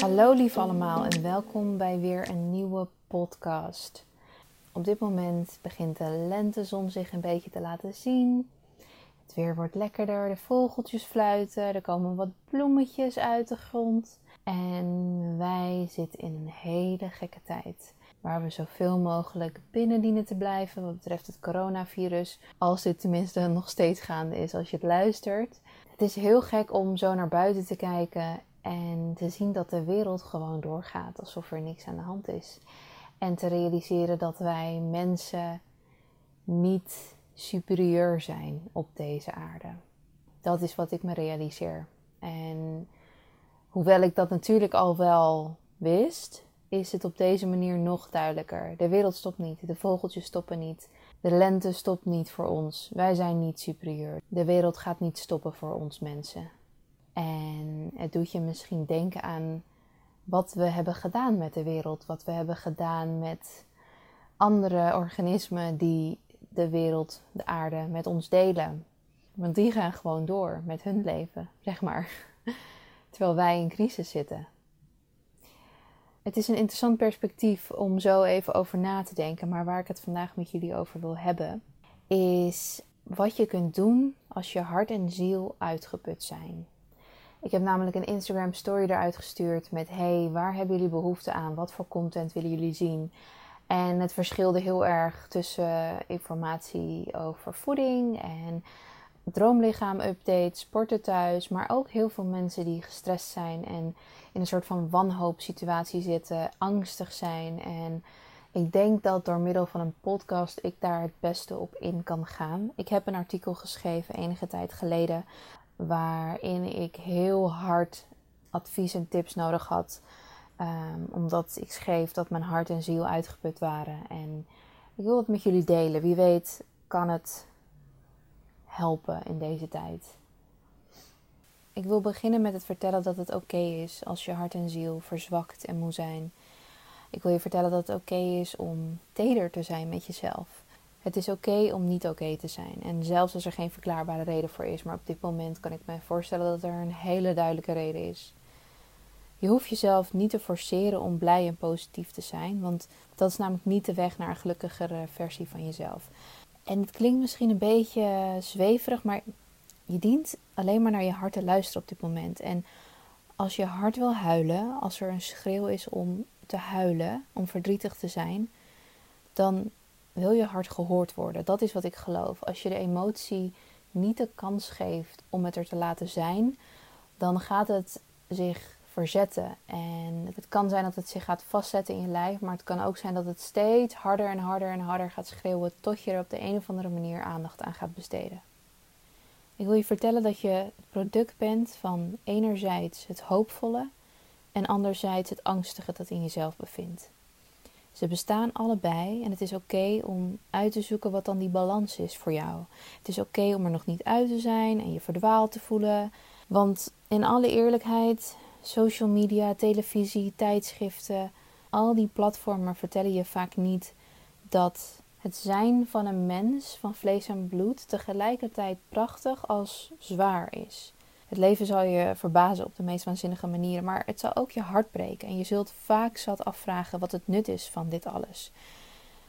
Hallo lief allemaal en welkom bij weer een nieuwe podcast. Op dit moment begint de lentezon zich een beetje te laten zien. Het weer wordt lekkerder, de vogeltjes fluiten, er komen wat bloemetjes uit de grond. En wij zitten in een hele gekke tijd. Waar we zoveel mogelijk binnen dienen te blijven wat betreft het coronavirus. Als dit tenminste nog steeds gaande is als je het luistert. Het is heel gek om zo naar buiten te kijken en te zien dat de wereld gewoon doorgaat alsof er niks aan de hand is. En te realiseren dat wij mensen niet superieur zijn op deze aarde. Dat is wat ik me realiseer. En hoewel ik dat natuurlijk al wel wist, is het op deze manier nog duidelijker. De wereld stopt niet, de vogeltjes stoppen niet, de lente stopt niet voor ons. Wij zijn niet superieur. De wereld gaat niet stoppen voor ons mensen. En het doet je misschien denken aan wat we hebben gedaan met de wereld, wat we hebben gedaan met andere organismen die de wereld, de aarde met ons delen. Want die gaan gewoon door met hun leven, zeg maar. Terwijl wij in crisis zitten. Het is een interessant perspectief om zo even over na te denken. Maar waar ik het vandaag met jullie over wil hebben, is wat je kunt doen als je hart en ziel uitgeput zijn. Ik heb namelijk een Instagram story eruit gestuurd met: Hey, waar hebben jullie behoefte aan? Wat voor content willen jullie zien? En het verschilde heel erg tussen informatie over voeding en droomlichaam update, sporten thuis, maar ook heel veel mensen die gestrest zijn en in een soort van wanhoopsituatie zitten, angstig zijn. En ik denk dat door middel van een podcast ik daar het beste op in kan gaan. Ik heb een artikel geschreven enige tijd geleden waarin ik heel hard advies en tips nodig had. Um, omdat ik schreef dat mijn hart en ziel uitgeput waren. En ik wil het met jullie delen. Wie weet kan het helpen in deze tijd. Ik wil beginnen met het vertellen dat het oké is als je hart en ziel verzwakt en moe zijn. Ik wil je vertellen dat het oké is om teder te zijn met jezelf. Het is oké om niet oké te zijn. En zelfs als er geen verklaarbare reden voor is, maar op dit moment kan ik me voorstellen dat er een hele duidelijke reden is. Je hoeft jezelf niet te forceren om blij en positief te zijn, want dat is namelijk niet de weg naar een gelukkigere versie van jezelf. En het klinkt misschien een beetje zweverig, maar je dient alleen maar naar je hart te luisteren op dit moment. En als je hart wil huilen, als er een schreeuw is om te huilen, om verdrietig te zijn, dan wil je hart gehoord worden. Dat is wat ik geloof. Als je de emotie niet de kans geeft om het er te laten zijn, dan gaat het zich verzetten. En het kan zijn dat het zich gaat vastzetten in je lijf, maar het kan ook zijn dat het steeds harder en harder en harder gaat schreeuwen tot je er op de een of andere manier aandacht aan gaat besteden. Ik wil je vertellen dat je het product bent van enerzijds het hoopvolle en anderzijds het angstige dat in jezelf bevindt. Ze bestaan allebei en het is oké om uit te zoeken wat dan die balans is voor jou. Het is oké om er nog niet uit te zijn en je verdwaald te voelen. Want in alle eerlijkheid, social media, televisie, tijdschriften, al die platformen vertellen je vaak niet dat het zijn van een mens van vlees en bloed tegelijkertijd prachtig als zwaar is. Het leven zal je verbazen op de meest waanzinnige manieren, maar het zal ook je hart breken. En je zult vaak zat afvragen wat het nut is van dit alles.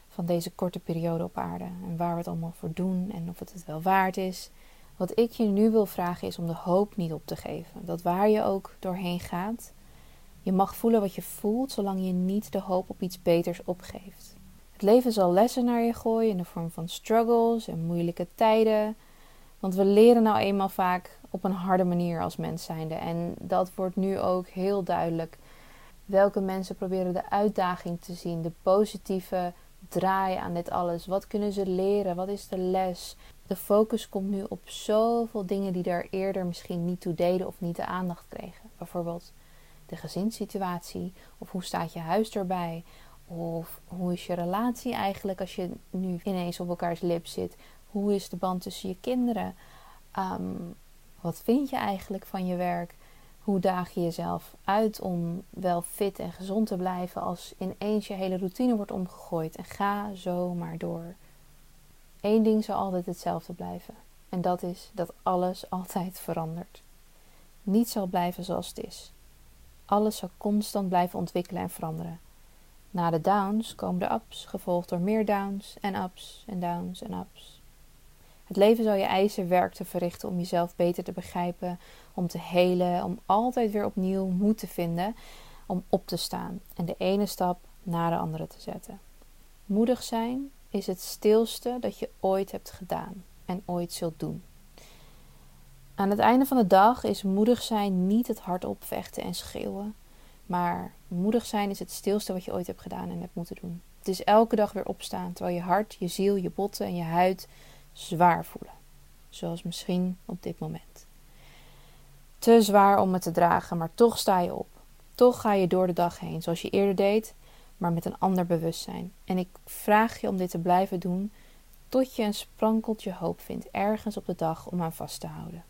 Van deze korte periode op aarde. En waar we het allemaal voor doen en of het het wel waard is. Wat ik je nu wil vragen is om de hoop niet op te geven. Dat waar je ook doorheen gaat, je mag voelen wat je voelt, zolang je niet de hoop op iets beters opgeeft. Het leven zal lessen naar je gooien in de vorm van struggles en moeilijke tijden. Want we leren nou eenmaal vaak op een harde manier als mens zijnde. En dat wordt nu ook heel duidelijk. Welke mensen proberen de uitdaging te zien, de positieve draai aan dit alles. Wat kunnen ze leren? Wat is de les? De focus komt nu op zoveel dingen die daar eerder misschien niet toe deden of niet de aandacht kregen. Bijvoorbeeld de gezinssituatie, of hoe staat je huis erbij, of hoe is je relatie eigenlijk als je nu ineens op elkaars lip zit? Hoe is de band tussen je kinderen? Ehm, wat vind je eigenlijk van je werk? Hoe daag je jezelf uit om wel fit en gezond te blijven als ineens je hele routine wordt omgegooid? En ga zo maar door. Eén ding zal altijd hetzelfde blijven. En dat is dat alles altijd verandert. Niets zal blijven zoals het is. Alles zal constant blijven ontwikkelen en veranderen. Na de downs komen de ups, gevolgd door meer downs en ups en downs en ups. Het leven zal je eisen werk te verrichten om jezelf beter te begrijpen, om te helen, om altijd weer opnieuw moed te vinden, om op te staan en de ene stap na de andere te zetten. Moedig zijn is het stilste dat je ooit hebt gedaan en ooit zult doen. Aan het einde van de dag is moedig zijn niet het hardop vechten en schreeuwen, maar moedig zijn is het stilste wat je ooit hebt gedaan en hebt moeten doen. Het is elke dag weer opstaan terwijl je hart, je ziel, je botten en je huid zwaar voelen. Zoals misschien op dit moment. Te zwaar om het te dragen, maar toch sta je op. Toch ga je door de dag heen, zoals je eerder deed, maar met een ander bewustzijn. En ik vraag je om dit te blijven doen tot je een sprankeltje hoop vindt ergens op de dag om aan vast te houden.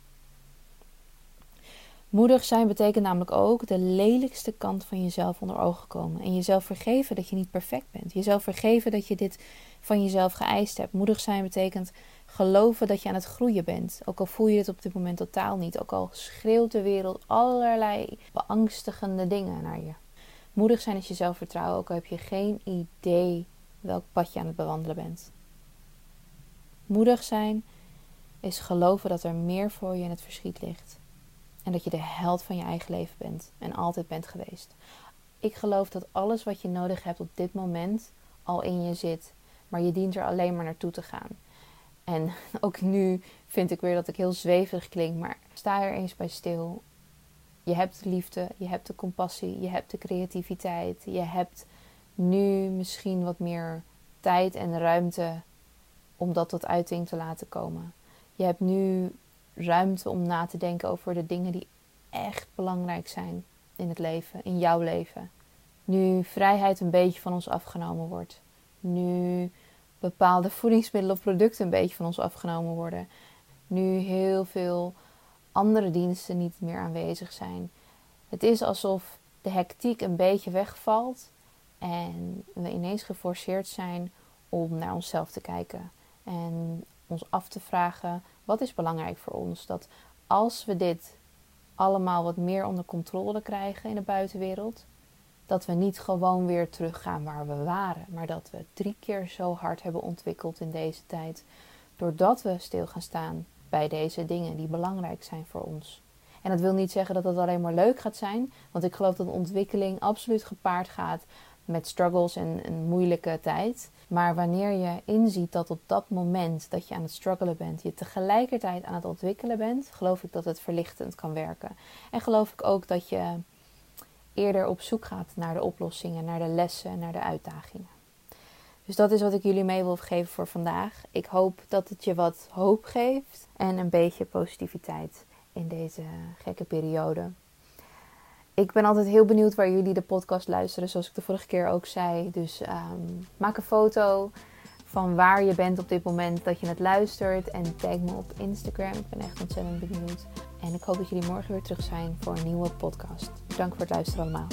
Moedig zijn betekent namelijk ook de lelijkste kant van jezelf onder ogen komen. En jezelf vergeven dat je niet perfect bent. Jezelf vergeven dat je dit van jezelf geëist hebt. Moedig zijn betekent geloven dat je aan het groeien bent. Ook al voel je het op dit moment totaal niet. Ook al schreeuwt de wereld allerlei beangstigende dingen naar je. Moedig zijn is jezelf vertrouwen, ook al heb je geen idee welk pad je aan het bewandelen bent. Moedig zijn is geloven dat er meer voor je in het verschiet ligt. En dat je de held van je eigen leven bent en altijd bent geweest. Ik geloof dat alles wat je nodig hebt op dit moment al in je zit. Maar je dient er alleen maar naartoe te gaan. En ook nu vind ik weer dat ik heel zweverig klink. Maar sta er eens bij stil. Je hebt de liefde, je hebt de compassie, je hebt de creativiteit. Je hebt nu misschien wat meer tijd en ruimte om dat tot uiting te laten komen. Je hebt nu ruimte om na te denken over de dingen die echt belangrijk zijn in het leven, in jouw leven. Nu vrijheid een beetje van ons afgenomen wordt. Nu bepaalde voedingsmiddelen of producten een beetje van ons afgenomen worden. Nu heel veel andere diensten niet meer aanwezig zijn. Het is alsof de hectiek een beetje wegvalt en we ineens geforceerd zijn om naar onszelf te kijken en ons af te vragen wat is belangrijk voor ons? Dat als we dit allemaal wat meer onder controle krijgen in de buitenwereld, dat we niet gewoon weer teruggaan waar we waren, maar dat we drie keer zo hard hebben ontwikkeld in deze tijd, doordat we stil gaan staan bij deze dingen die belangrijk zijn voor ons. En dat wil niet zeggen dat het alleen maar leuk gaat zijn, want ik geloof dat ontwikkeling absoluut gepaard gaat met struggles en een moeilijke tijd. Maar wanneer je inziet dat op dat moment dat je aan het struggelen bent, je tegelijkertijd aan het ontwikkelen bent, geloof ik dat het verlichtend kan werken. En geloof ik ook dat je eerder op zoek gaat naar de oplossingen, naar de lessen, naar de uitdagingen. Dus dat is wat ik jullie mee wil geven voor vandaag. Ik hoop dat het je wat hoop geeft en een beetje positiviteit in deze gekke periode. Ik ben altijd heel benieuwd waar jullie de podcast luisteren, zoals ik de vorige keer ook zei. Dus ehm, maak een foto van waar je bent op dit moment dat je het luistert. En tag me op Instagram. Ik ben echt ontzettend benieuwd. En ik hoop dat jullie morgen weer terug zijn voor een nieuwe podcast. Bedankt voor het luisteren allemaal.